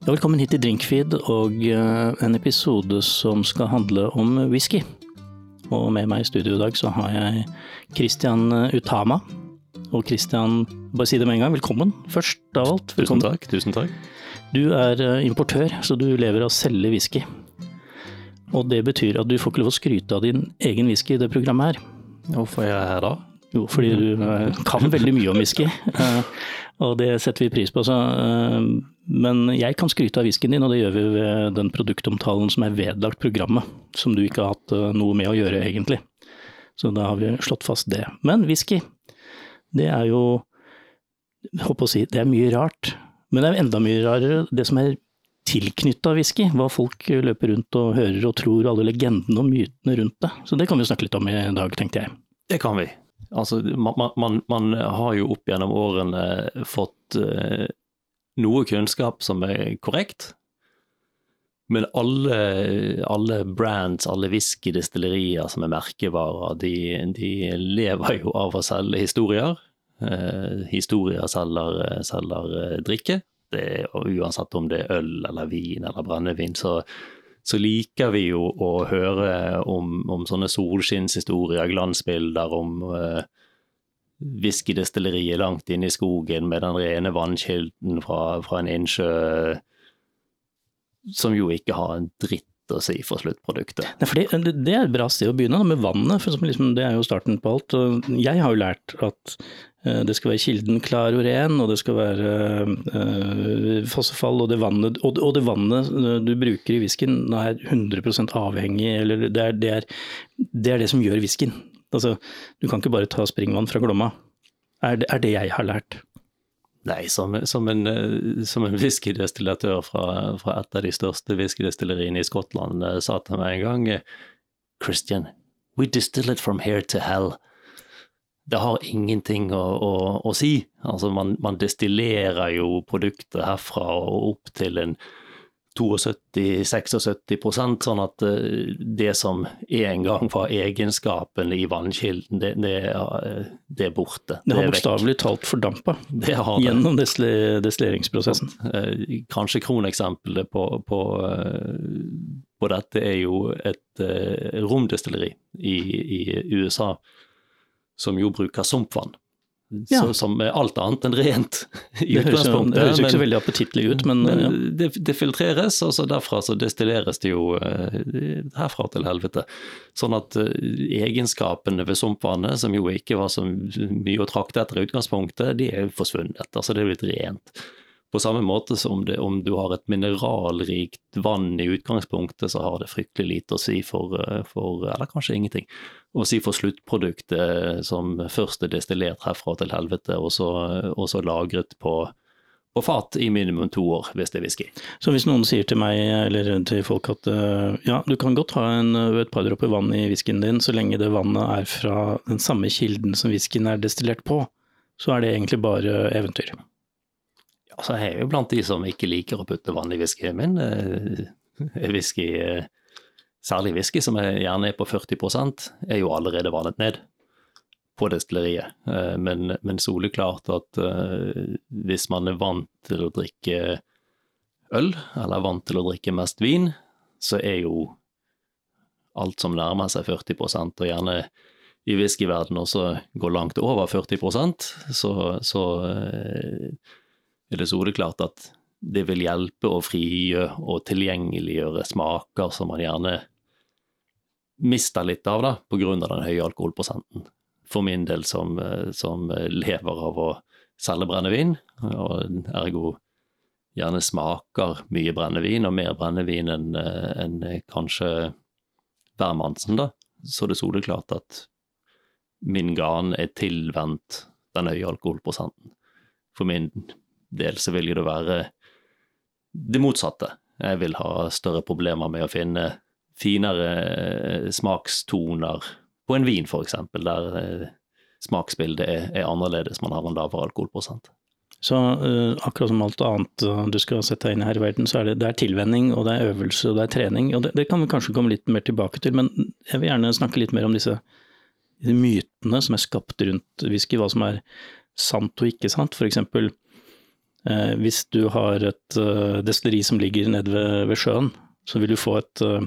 Velkommen hit til Drinkfeed og eh, en episode som skal handle om whisky. Og med meg i studio i dag så har jeg Christian Utama. Og Christian, bare si det med en gang, velkommen først av alt. Tusen takk. tusen takk. Du er eh, importør, så du lever av å selge whisky. Og det betyr at du får ikke lov å skryte av din egen whisky i det programmet her. Hvorfor er jeg her da? Jo, fordi du eh, kan veldig mye om whisky, eh, og det setter vi pris på. Så, eh, men jeg kan skryte av whiskyen din, og det gjør vi ved den produktomtalen som er vedlagt programmet, som du ikke har hatt eh, noe med å gjøre egentlig. Så da har vi slått fast det. Men whisky, det er jo håper å si, det er mye rart. Men det er enda mye rarere det som er tilknytta whisky. Hva folk løper rundt og hører og tror, alle legendene og mytene rundt det. Så det kan vi snakke litt om i dag, tenkte jeg. Det kan vi. Altså, man, man, man har jo opp gjennom årene fått uh, noe kunnskap som er korrekt. Men alle, alle brands, alle whiskydestillerier som er merkevarer, de, de lever jo av å selge historier. Eh, historier selger, selger eh, drikke. Det, uansett om det er øl eller vin eller brennevin, så, så liker vi jo å høre om, om sånne solskinnshistorier, glansbilder om uh, whiskydestilleriet langt inne i skogen med den rene vannkilden fra, fra en innsjø, som jo ikke har en dritt å si for sluttproduktet. Nei, det, det er et bra sted å begynne, da, med vannet. for liksom, Det er jo starten på alt. Jeg har jo lært at eh, det skal være kilden klar og ren, og det skal være eh, fossefall. Og det, vannet, og, og det vannet eh, du bruker i whiskyen er 100% avhengig, eller det er det, er, det er det som gjør whiskyen. Altså, du kan ikke bare ta springvann fra Glomma. Er det, er det jeg har lært. Nei, som, en, eh, som en whiskydestillatør fra, fra et av de største whiskydestilleriene i Skottland eh, sa til meg en gang eh, Christian, we distill it from here to hell. Det har ingenting å, å, å si. Altså, man, man destillerer jo produktet herfra og opp til en 72-76% sånn at det som en gang var egenskapen i vannkilden, det, det, det er borte. Det har bokstavelig talt fordampa gjennom destilleringsprosessen. Kanskje kroneksempelet på, på, på, dette er jo et romdestilleri i, i USA som jo bruker sumpvann. Ja. Så, som er alt annet enn rent i det utgangspunktet. Det høres jo ikke så veldig appetittlig ut, men, men ja. det, det, filtreres, og så derfra så destilleres det jo uh, herfra til helvete. Sånn at uh, egenskapene ved sumpvannet, som jo ikke var så mye å trakte etter i utgangspunktet, de er forsvunnet. Altså det er blitt rent. På samme måte som det, om du har et mineralrikt vann i utgangspunktet, så har det fryktelig lite å si for, eh, for eller kanskje ingenting, å si for sluttproduktet som først er destillert herfra til helvete, og så, og så lagret på, på fat i minimum to år, hvis det er whisky. Så hvis noen sier til meg eller til folk at ja, du kan godt ha en, et par dråper vann i whiskyen din, så lenge det vannet er fra den samme kilden som whiskyen er destillert på, så er det egentlig bare eventyr. Altså, jeg er jo blant de som ikke liker å putte vann i whiskyen min. Whisky, særlig whisky som er gjerne er på 40% er jo allerede vannet ned på destilleriet. Men, men soleklart at hvis man er vant til å drikke øl, eller er vant til å drikke mest vin, så er jo alt som nærmer seg 40% og gjerne i whiskyverdenen også går langt over 40% så, så uh, er det soleklart at det vil hjelpe å frigjøre og tilgjengeliggjøre smaker som man gjerne mister litt av da, av den høye alkoholprosenten. For min del som, som lever av å selge brennevin, og ergo gjerne smaker mye brennevin, og mer brennevin enn en kanskje hvermannsen, da, så er det soleklart at min gan er tilvendt den høye alkoholprosenten. For min del så vil det være det motsatte. Jeg vil ha større problemer med å finne finere smakstoner på en vin, f.eks., der smaksbildet er, er, annerledes, man har en lavere alkoholprosent. Så uh, akkurat som alt annet du skal sette deg inn her i verden, så er det, det er tilvenning, og det er øvelse, og det er trening. og det, det, kan vi kanskje komme litt mer tilbake til, men jeg vil gjerne snakke litt mer om disse, mytene som er skapt rundt whisky, hva som er sant og ikke sant. For eksempel Eh, hvis du har et uh, destilleri som ligger nede ved, ved, sjøen, så vil du få et uh,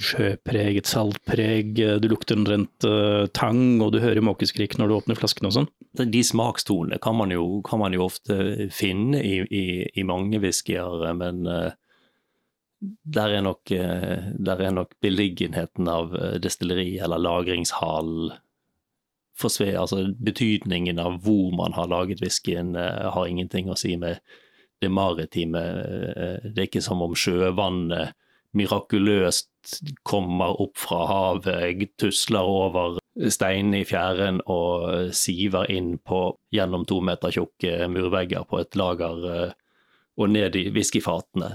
sjøpreg, et saltpreg, du lukter en rent tang, og du hører måkeskrik når du åpner flaskene og sånn. De smakstonene kan kan man jo ofte finne i, i, i mange whiskyer, men der er, nok, der er nok beliggenheten av destilleri eller lagringshall forsve, altså Betydningen av hvor man har laget whiskyen, uh, har ingenting å si med det maritime. Uh, det er ikke som om sjøvannet mirakuløst kommer opp fra havet, tusler over steinene i fjæren og siver inn på gjennom to meter tjukke murvegger på et lager og ned i whiskyfatene.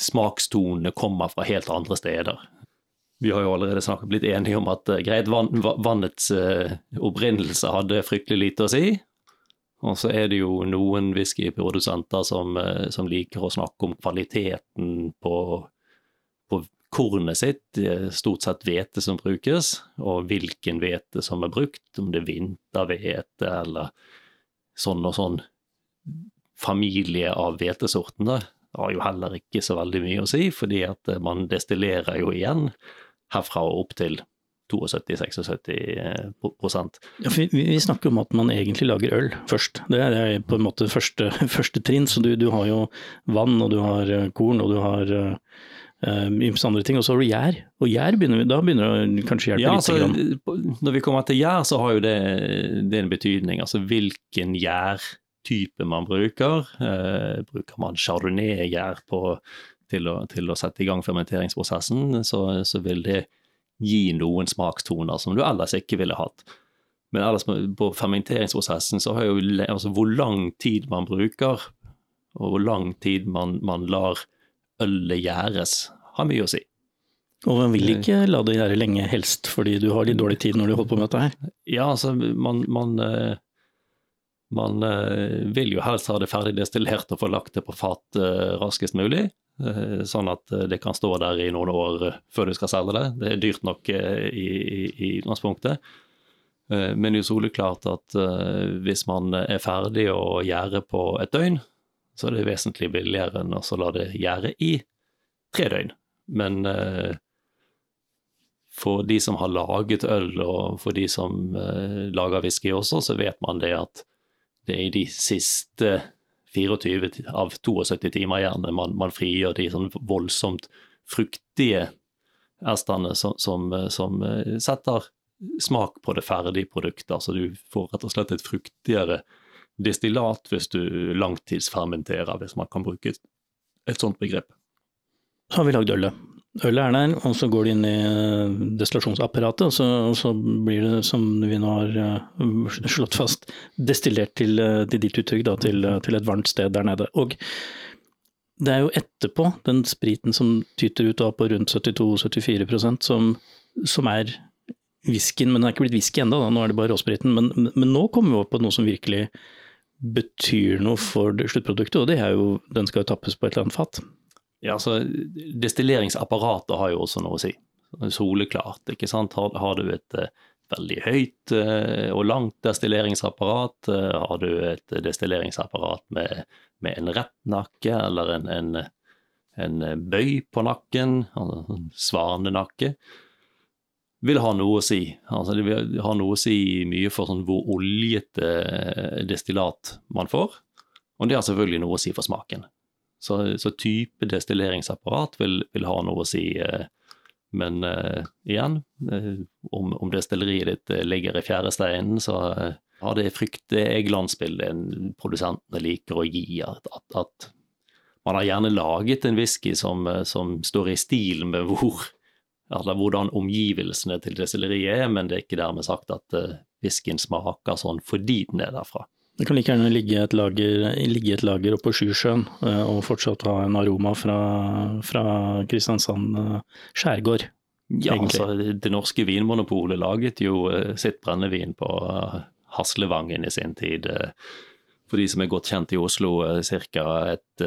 Smakstonene kommer fra helt andre steder. Vi har jo allerede snakket, blitt enige om at uh, greit, vann, vannets uh, opprinnelse hadde fryktelig lite å si. Og så er det jo noen whiskyprodusenter som, uh, som liker å snakke om kvaliteten på, på kornet sitt, stort sett hvete som brukes, og hvilken hvete som er brukt, om det er vinterhvete eller sånn og sånn familie av hvetesortene. Har jo heller ikke så veldig mye å si, fordi at man destillerer jo igjen herfra og opp til 72-76 eh. Ja, vi, vi, snakker om at man egentlig lager øl først. Det er, på en måte første, første trinn. Så du, du, har jo vann, og du har eh, korn, og du har uh, ymse andre ting. Og så har du gjær. Og gjær begynner, da begynner det kanskje hjelpe ja, litt. Altså, når vi kommer til gjær, så har jo det, det en betydning. Altså hvilken gjærtype man bruker. Uh, bruker man chardonnay-gjær på til å, til å, sette i gang fermenteringsprosessen, så, så, vil det gi noen smakstoner som du ellers ikke ville hatt. Men ellers på fermenteringsprosessen så har jo altså hvor lang tid man bruker, og hvor lang tid man, man lar ølet gjæres, har mye å si. Og man vil ikke la det gjære lenge, helst, fordi du har litt dårlig tid når du holder på med dette her? Ja, altså man, man, eh, man eh, vil jo helst ha det ferdig destillert og få lagt det på fat eh, raskest mulig. Eh, sånn at eh, det kan stå der i noen år eh, før du skal selge det. Det er dyrt nok i, utgangspunktet. Men det er jo soleklart at hvis man er ferdig å gjære på et døgn, så er det vesentlig billigere enn å la det gjære i tre døgn. Men for de som har laget øl, og for de som lager whisky også, så vet man det at det er i de siste 24 av 72 timer gjerne man, man frigjør de sånn voldsomt fruktige esterne som, som, som, eh, setter smak på det ferdige produktet. Altså du får rett og slett et fruktigere destillat hvis du langtidsfermenterer, hvis man kan bruke et, et sånt begrep. Så har vi lagd ølet. Ølet er der, og så går det inn i eh, destillasjonsapparatet, og så, og så blir det, som vi nå har uh, slått fast, destillert til, uh, til ditt uttrykk, da, til, til, et varmt sted der nede. Og det er jo etterpå, den spriten som tyter ut da på rundt 72-74% som, som er whiskyen, men den er ikke blitt whisky ennå, nå er det bare råspriten. Men, men, nå kommer vi opp på noe som virkelig betyr noe for sluttproduktet, og det er jo den skal jo tappes på et eller annet fat. Ja, altså, Destilleringsapparatet har jo også noe å si. Soleklart. ikke sant? Har, har du et uh, veldig høyt uh, og langt destilleringsapparat, uh, har du et destilleringsapparat med, med en rett nakke eller en, en, en bøy på nakken, altså en svanenakke, vil ha noe å si. Altså, det vil ha noe å si mye for sånn hvor oljete destillat man får. Og det har selvfølgelig noe å si for smaken. Så, så type destilleringsapparat vil, vil, ha noe å si. Eh, men uh, igjen, uh, om, om destilleriet ditt ligger i fjæresteinen, så ja, det frykt, det er glansbildet produsentene liker å gi. At, at, man har gjerne laget en whisky som, som står i stil med hvor, eller hvordan omgivelsene til destilleriet er, men det er ikke dermed sagt at uh, whiskyen smaker sånn fordi den er derfra. Det kan like gjerne ligge et lager, ligge et lager oppå Sjusjøen eh, og fortsatt ha en aroma fra, fra Kristiansand eh, skjærgård. Ja, altså det norske vinmonopolet laget jo eh, sitt brennevin på Haslevangen i sin tid. For de som er godt kjent i Oslo, ca. et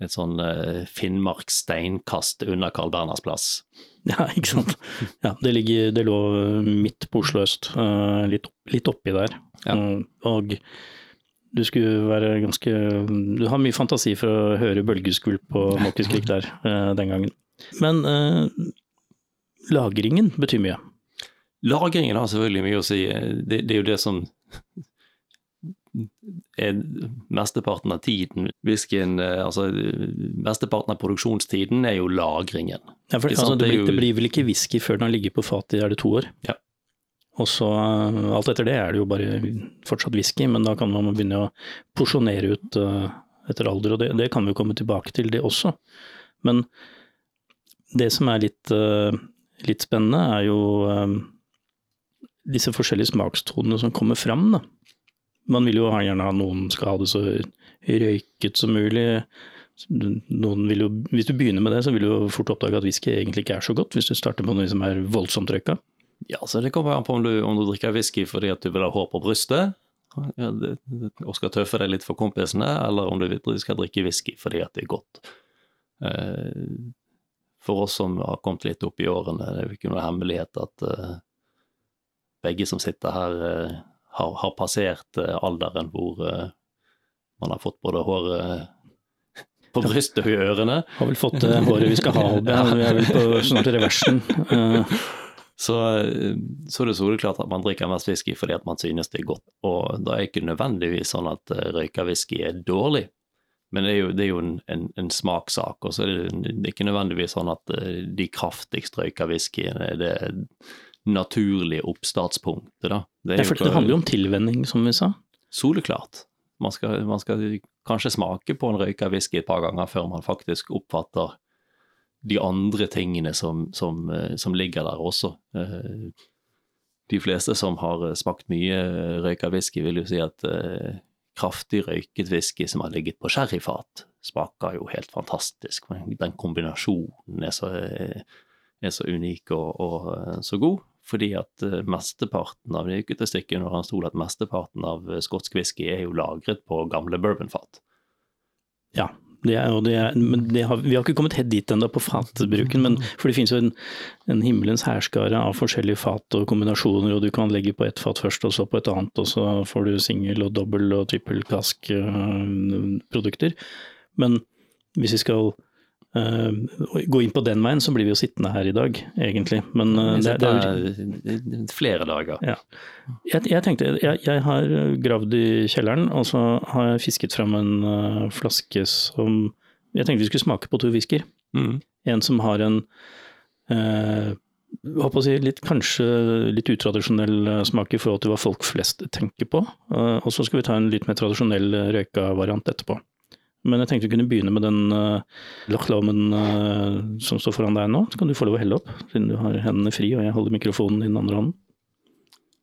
et sånn Finnmark steinkast under Carl Berners plass. Ja, ikke sant. Ja, det, ligger, det lå midt på Oslo øst, uh, litt, litt oppi der. Ja. Uh, og du skulle være ganske Du har mye fantasi for å høre bølgeskvulp og måkeskrik der eh, den gangen. Men eh, lagringen betyr mye. Lagringen har selvfølgelig mye å si. Det, det er jo det som er mesteparten av tiden Whiskyen Altså mesteparten av produksjonstiden er jo lagringen. Ja, for, altså, det, blir, det blir vel ikke whisky før den har ligget på fatet i er det to år? Ja. Og så eh, alt etter det er det jo bare fortsatt whisky, men da kan man begynne å porsjonere ut eh, etter alder, og det, det kan vi jo komme tilbake til, det også. Men det som er litt, eh, litt spennende, er jo eh, disse forskjellige smakstonene som kommer fram. Da. Man vil jo gjerne ha noen skal ha det så røyket som mulig. Jo, hvis du begynner med det, så vil du fort oppdage at whisky egentlig ikke er så godt, hvis du starter på noe som er voldsomt røyka. Ja, så Det kommer an på om du, om du drikker whisky fordi at du vil ha hår på brystet ja, det, og skal tøffe deg litt for kompisene, eller om du skal drikke whisky fordi at det er godt. Eh, For oss som har kommet litt opp i årene, det er jo ikke noe hemmelighet at eh, begge som sitter her, eh, har, har passert eh, alderen hvor eh, man har fått både hår eh, på brystet og i ørene. Har vel fått det håret vi skal ha, Holbe. Ja, Vi er vel på snart reversen. Eh, Så, så er det soleklart at man drikker mest whisky fordi at man synes det er godt. Og da er ikke nødvendigvis sånn at eh, røyka whisky er dårlig, men det er jo, det er jo en, en, en smakssak. Og så er det, det er ikke nødvendigvis sånn at de kraftigst røyka whiskyene er det naturlige oppstartspunktet, da. Det ja, for det handler jo om tilvenning, som vi sa. soleklart. Man skal, man skal kanskje smake på en røyka whisky et par ganger før man faktisk oppfatter de andre tingene som, som, eh, som ligger der også. Eh, De fleste som har eh, smakt mye røyka whisky, vil jo si at kraftig røyket whisky som har ligget på sherryfat, smaker jo helt fantastisk. Den kombinasjonen er så, er så unik og, og eh, så god. Fordi at eh, mesteparten av det gikk ut et stykke under han stol at mesteparten av eh, skotsk whisky er jo lagret på gamle bourbonfat. Ja, det er, det er, det har, vi har ikke kommet helt dit ennå på fatbruken, men for det finnes jo en, en himmelens hærskare av forskjellige fat og kombinasjoner, og du kan legge på ett fat først, og så på et annet, og så får du singel og dobbel og trippel kask øh, produkter. Men hvis vi skal gå inn på den veien, så blir vi jo sittende her i dag, egentlig. Men det, det er er flere dager. ja. Jeg, jeg tenkte, jeg, jeg har gravd i kjelleren, og så har jeg fisket fram en øh, flaske som Jeg tenkte vi skulle smake på to whisker. Mm. En som har en eh, håper å si litt, kanskje litt utradisjonell eh, smak i forhold til hva folk flest tenker på. Eh, og så skal vi ta en litt mer tradisjonell eh, røyka variant etterpå. Men jeg tenkte vi kunne begynne med den uh, Loch Lomond eh, som står foran deg nå. Så kan du få lov å helle opp, siden du har hendene fri og jeg holder mikrofonen i den andre hånden.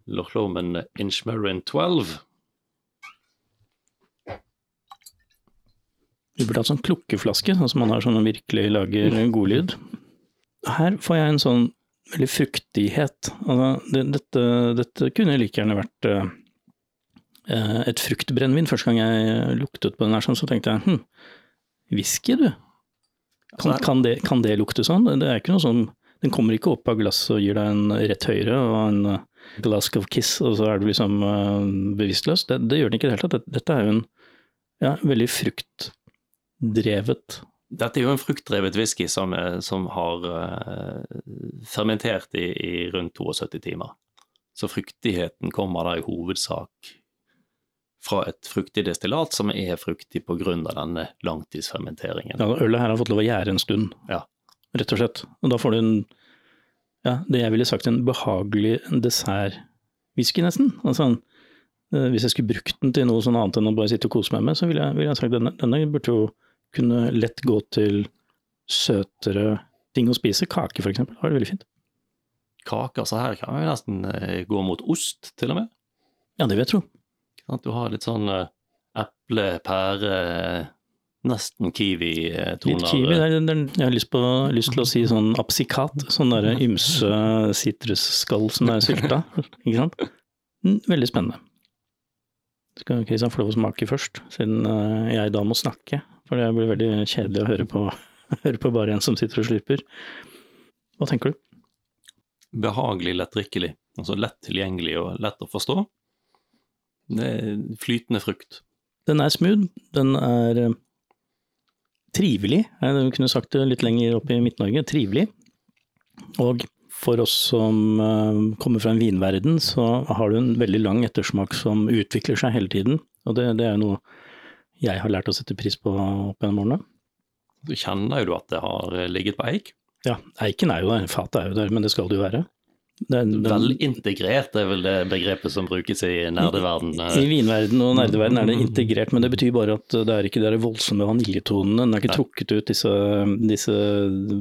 Lachlomen Inchmarin 12. Du burde hatt sånn klukkeflaske, sånn som man har sånn man virkelig lager god lyd. Her får jeg en sånn veldig fruktighet. Altså, det, dette, dette kunne like gjerne vært eh, eh, et fruktbrennevin. Første gang jeg luktet på den her, sånn, så tenkte jeg hm, whisky, du. Kan, Altså, kan, det, kan det lukte sånn? Det er ikke noe sånn Den kommer ikke opp av glasset og gir deg en rett høyre og en eh, glass of kiss, og så er du liksom eh, bevisstløs. Det, det gjør den ikke i det hele tatt. Dette, er jo en ja, veldig fruktdrevet Dette er jo en fruktdrevet whisky som, som har uh, fermentert i, i rundt 72 timer. Så fruktigheten kommer da i hovedsak fra et fruktig destillat som er fruktig av denne langtidsfermenteringen. Ja, ølet her har fått lov å gjære en stund, Ja. rett og slett. Og da får du en, ja, det jeg ville sagt en behagelig dessertwhisky, nesten. Altså, eh, hvis jeg skulle brukt den til noe sånn annet enn å bare sitte og kose meg med, så ville jeg, ville jeg sagt denne, denne burde jo kunne lett gå til søtere ting å spise. Kake, for eksempel. er det veldig fint. Kake, altså her kan jo nesten eh, gå mot ost, til og med. Ja, det vil jeg tro. Sant? Du har litt sånn eh, eple, pære, nesten kiwi-toner. Litt kiwi. Der, der, er, jeg har lyst, på, lyst til å si sånn apsikat. Sånn derre ymse sitrusskall som er sylta. Ikke sant? Mm, Veldig spennende. Skal Kristian få lov å smake først, siden eh, jeg da må snakke? For det blir veldig kjedelig å høre på, høre på bare en som sitter og slurper. Hva tenker du? behagelig lettdrikkelig. Altså lett tilgjengelig og lett å forstå. Det er flytende frukt. Den er smooth, den er eh, trivelig. Jeg kunne sagt det litt lenger opp i Midt-Norge. Trivelig. Og for oss som eh, kommer fra en vinverden, så har du en veldig lang ettersmak som utvikler seg hele tiden. Og det, det er noe jeg har lært å sette pris på opp gjennom årene. Du kjenner jo at det har ligget på eik. Ja, eiken er jo der, fatet er jo der, men det skal det jo være. Den, den, Velintegrert er vel det begrepet som brukes i nerdeverden? I, i vinverden og nerdeverden er det integrert, men det betyr bare at det er ikke de voldsomme vaniljetonene. Den er ikke Nei. trukket ut disse, disse,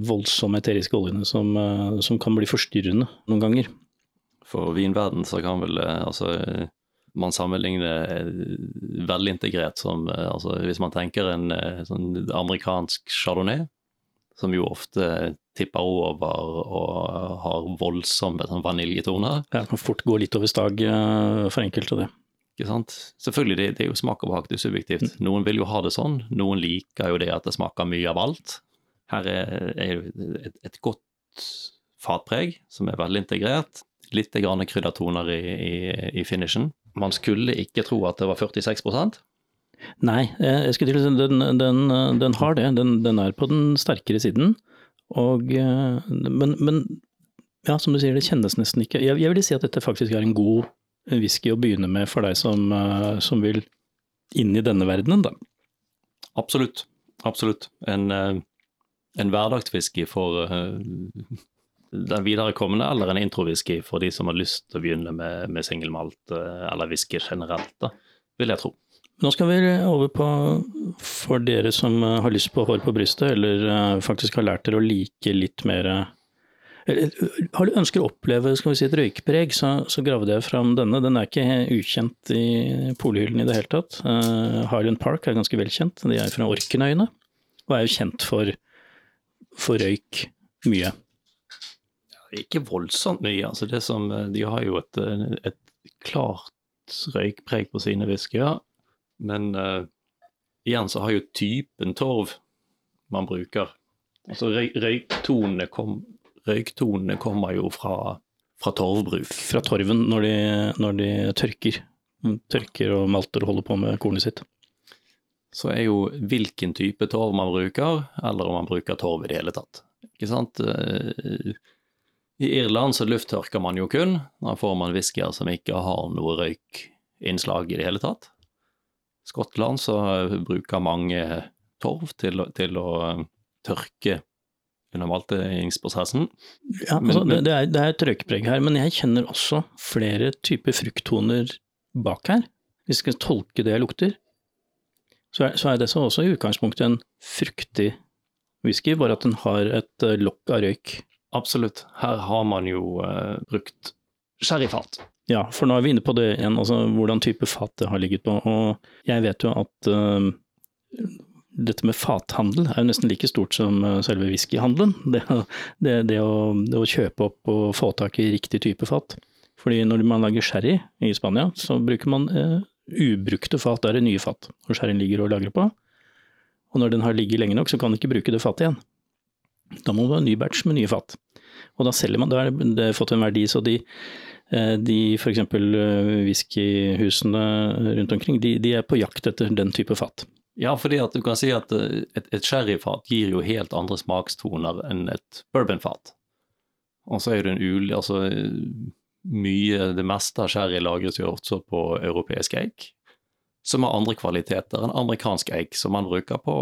voldsomme eteriske oljene som, som, kan bli forstyrrende noen ganger. For vinverden så kan vel altså man sammenligner velintegrert som altså Hvis man tenker en sånn amerikansk chardonnay, som jo ofte tipper over og har voldsomme sånn vaniljetoner. Ja, det kan fort gå litt over stag eh, for enkelte, det. Ikke sant? Selvfølgelig, det, det er jo smak og behag, det er subjektivt. Mm. Noen vil jo ha det sånn, noen liker jo det at det smaker mye av alt. Her er, er et, et godt fatpreg som er veldig integrert. Litt kryddertoner i, i, i finishen. Man skulle ikke tro at det var 46 Nei, eh, jeg skulle til å si den, den, den har det. Den, den, er på den sterkere siden. Og, eh, men, men, ja, som du sier, det kjennes nesten ikke jeg, jeg vil si at dette faktisk er en god whisky å begynne med for deg som, eh, som vil inn i denne verdenen, da. Absolutt. Absolutt. En, en hverdagswhisky for den viderekommende, eller en introvhisky for de som har lyst til å begynne med, med singelmalt eller whisky generelt, da, vil jeg tro. Nå skal vi over på, for dere som eh, har lyst på hår på brystet, eller eh, faktisk har lært dere å like litt mer har du ønsker å oppleve skal vi si, et røykpreg, så, så gravde jeg fram denne. Den er ikke ukjent i polhyllen i det hele tatt. Uh, Highland Park er ganske velkjent. De er fra Orkenøyene, og er jo kjent for, for røyk mye. Ikke voldsomt mye. altså det som, De har jo et, et klart røykpreg på sine whiskyer. Men uh, igjen så har jo typen torv man bruker Altså røy, røyktonene, kom, røyktonene kommer jo fra, fra, torvbruk. Fra torven når de, når de tørker. Tørker og malter og holder på med kornet sitt. Så er jo hvilken type torv man bruker, eller om man bruker torv i det hele tatt. Ikke sant? Eh, I Irland så lufttørker man jo kun. Da får man whiskyer som ikke har noe røykinnslag i det hele tatt. I Skottland så bruker mange torv til, til å um, tørke under maltingsprosessen. Ja, altså, det, er, det er et røykpreg her, men jeg kjenner også flere typer frukttoner bak her. Hvis vi skal tolke det jeg lukter, så er, så er det så også i utgangspunktet en fruktig whisky, bare at den har et uh, lokk av røyk. Absolutt. Her har man jo uh, brukt sherryfat. Ja, for nå er vi inne på det igjen, altså hvordan type fat det har ligget på. Og jeg vet jo at uh, dette med fathandel er jo nesten like stort som uh, selve whiskyhandelen. Det, det, det, å, det, å, kjøpe opp og få tak i riktig type fat. Fordi når man lager sherry i Spania, så bruker man uh, ubrukte fat, da er det nye fat. Og sherryen ligger og lagrer på. Og når den har ligget lenge nok, så kan den ikke bruke det fatet igjen. Da må man ha en ny batch med nye fat. Og da selger man, da har det fått en verdi, så de Eh, de f.eks. Eh, whiskyhusene rundt omkring, de, de, er på jakt etter den type fat. Ja, fordi at du kan si at eh, et, et sherryfat gir jo helt andre smakstoner enn et bourbonfat. Og så er det en ul... altså mye, det meste av sherry lagres jo også på europeisk eik, som har andre kvaliteter enn amerikansk eik, som man bruker på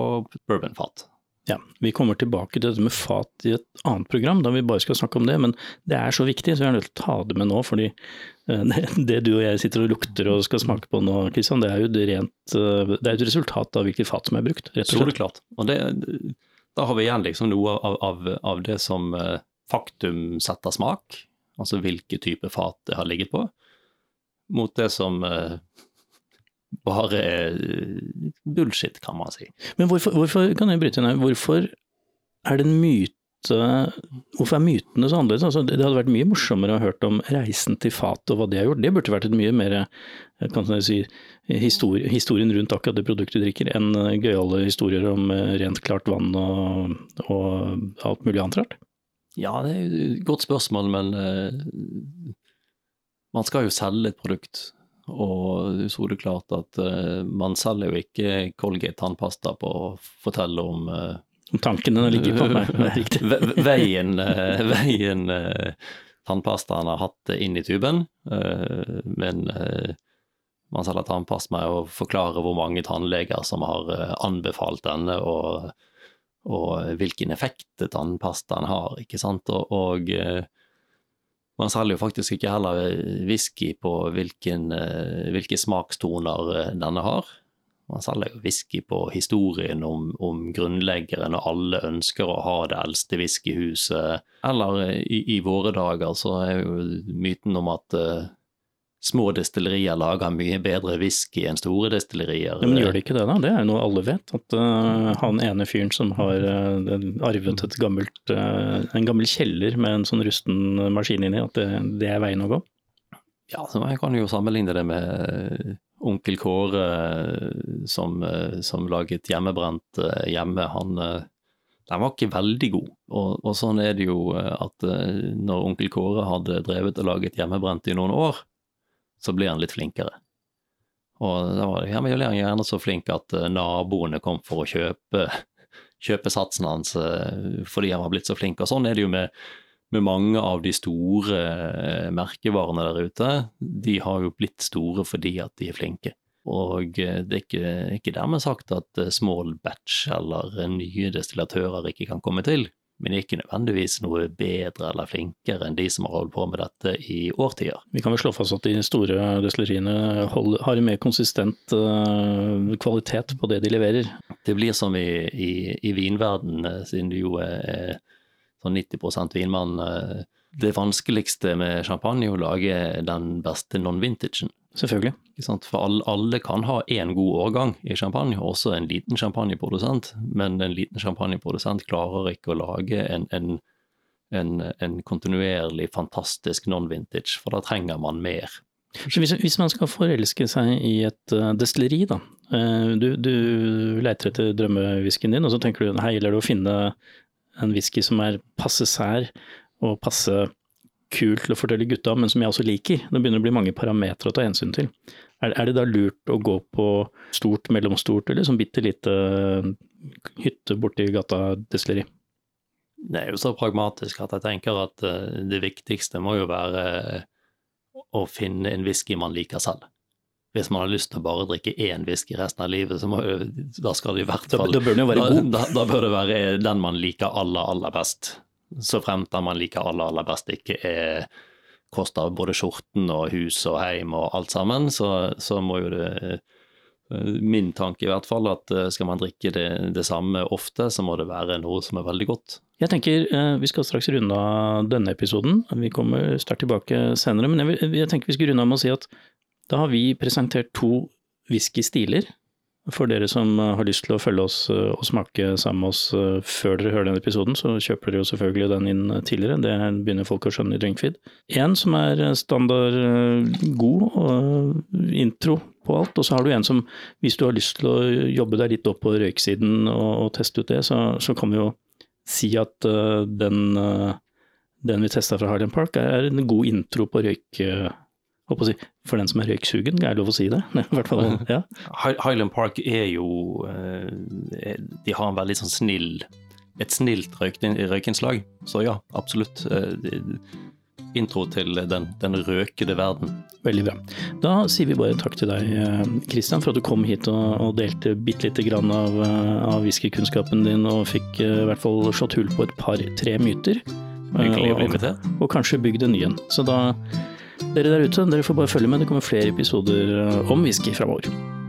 bourbonfat. Ja, Vi kommer tilbake til dette med fat i et annet program, da vi bare skal snakke om det. Men det er så viktig, så jeg er nødt til å ta det med nå. fordi eh, det, du og jeg sitter og lukter og skal smake på nå, Kristian, det er jo det rent, eh, det er et resultat av hvilket fat som er brukt. rett og slett. klart. Og det, da har vi igjen liksom noe av, av, av, det som eh, faktum setter smak, altså hvilke type fat det har ligget på, mot det som bare eh, bullshit, kan man si. Men hvorfor, hvorfor kan jeg bryte her, hvorfor er det en myte Hvorfor er mytene så annerledes? Altså, det hadde vært mye morsommere å ha hørt om reisen til fatet og hva det har gjort. Det burde vært et mye mer eh, kan jeg si, historie, historien rundt akkurat det produktet du drikker, enn eh, gøyale historier om rent, klart vann og, og alt mulig annet rart. Ja, det er et godt spørsmål, men man skal jo selge et produkt. Og så det klart at uh, man selger jo ikke Colgate tannpasta på å fortelle om uh, Om tankene ligger på meg, veien, uh, veien tannpastaen har hatt inn i tuben, men man selger tannpasta med å forklare hvor mange tannleger som har anbefalt denne, og, og hvilken effekt tannpastaen har, ikke sant. Og, og man selger jo faktisk ikke heller whisky på hvilken, eh, hvilke smakstoner eh, denne har. Man selger jo whisky på historien om, om, grunnleggeren, og alle ønsker å ha det eldste whiskyhuset. Eller eh, i, i, våre dager så er jo myten om at uh, små destillerier lager mye bedre whisky enn store destillerier. Ja, men gjør de ikke det, da? Det er jo noe alle vet. At uh, han ene fyren som har uh, arvet et gammelt, uh, en gammel kjeller med en sånn rusten maskin inni, at det, det er veien å gå? Ja, så jeg kan jo sammenligne det med onkel Kåre som, som laget hjemmebrent hjemme. Han den var ikke veldig god. Og, og, sånn er det jo at når onkel Kåre hadde drevet og laget hjemmebrent i noen år, så blir han litt flinkere. Og da var han gjerne så flink at eh, naboene kom for å kjøpe, kjøpe satsen hans eh, fordi han var blitt så flink. Og sånn er det jo med, med mange av de store eh, merkevarene der ute. De har jo blitt store fordi at de er flinke. Og det er ikke, ikke dermed sagt at small batch eller nye destillatører ikke kan komme til men ikke nødvendigvis noe bedre eller flinkere enn de som har holdt på med dette i årtier. Vi kan vel slå fast at de store destilleriene har en mer konsistent uh, kvalitet på det de leverer. Det blir som i, i, i vinverden, eh, siden du jo er sånn 90 vinmann. Uh, det vanskeligste med champagne er å lage den beste non-vintagen. Selvfølgelig. For alle, alle, kan ha én god årgang i champagne, også en liten champagneprodusent, men en liten champagneprodusent klarer ikke å lage en, en, en, en kontinuerlig fantastisk non-vintage, for da trenger man mer. Hvis, hvis, man skal forelske seg i et uh, destilleri, da. Uh, du, du leter etter drømmewhiskyen din, og så tenker du her gjelder det å finne en whisky som er passe sær og passe kult til å fortelle gutta men som jeg også liker. Det begynner å bli mange parametere å ta hensyn til. Er, er, det da lurt å gå på stort, mellomstort eller sånn bitte lite eh, hytte borti gata destilleri? Det er jo så pragmatisk at jeg tenker at uh, det viktigste må jo være uh, å finne en whisky man liker selv. Hvis man har lyst til å bare drikke én whisky resten av livet, så må, da skal det i hvert fall Da, da bør den jo være god. Da, da, bør det være den man liker aller, aller best så fremt den man liker aller, aller best ikke er koster både skjorten og hus og heim og alt sammen, så, så må jo det eh, Min tanke i hvert fall at eh, skal man drikke det, det, samme ofte, så må det være noe som er veldig godt. Jeg tenker eh, Vi skal straks runde av denne episoden, vi kommer sterkt tilbake senere. Men jeg, jeg tenker vi skal runde av med å si at da har vi presentert to whiskystiler for dere som eh, har lyst til å følge oss eh, og smake sammen med oss eh, før dere hører denne episoden, så kjøper dere jo selvfølgelig den inn tidligere. Det begynner folk å skjønne i Drinkfeed. En som er standard god intro på alt, og så har du en som, hvis du har lyst til å jobbe deg litt opp på røyksiden og, og teste ut det, så, så, kan vi jo si at den, den vi testa fra Harlem Park er en god intro på røyk Si, for den som er røyksugen, er det lov å si det? fall, ja. Highland Park er jo eh, De har en veldig sånn snill et snilt røykinnslag. Så ja, absolutt. Eh, intro til den, den røkede verden. Veldig bra. Da sier vi bare takk til deg, Kristian, eh, for at du kom hit og, og delte bitte lite grann av, av whiskykunnskapen din, og fikk i hvert fall slått hull på et par-tre myter. Hyggelig å bli invitert. Og, og kanskje bygd en ny en. Så da dere der ute, dere får bare følge med. Det kommer flere episoder om whisky framover.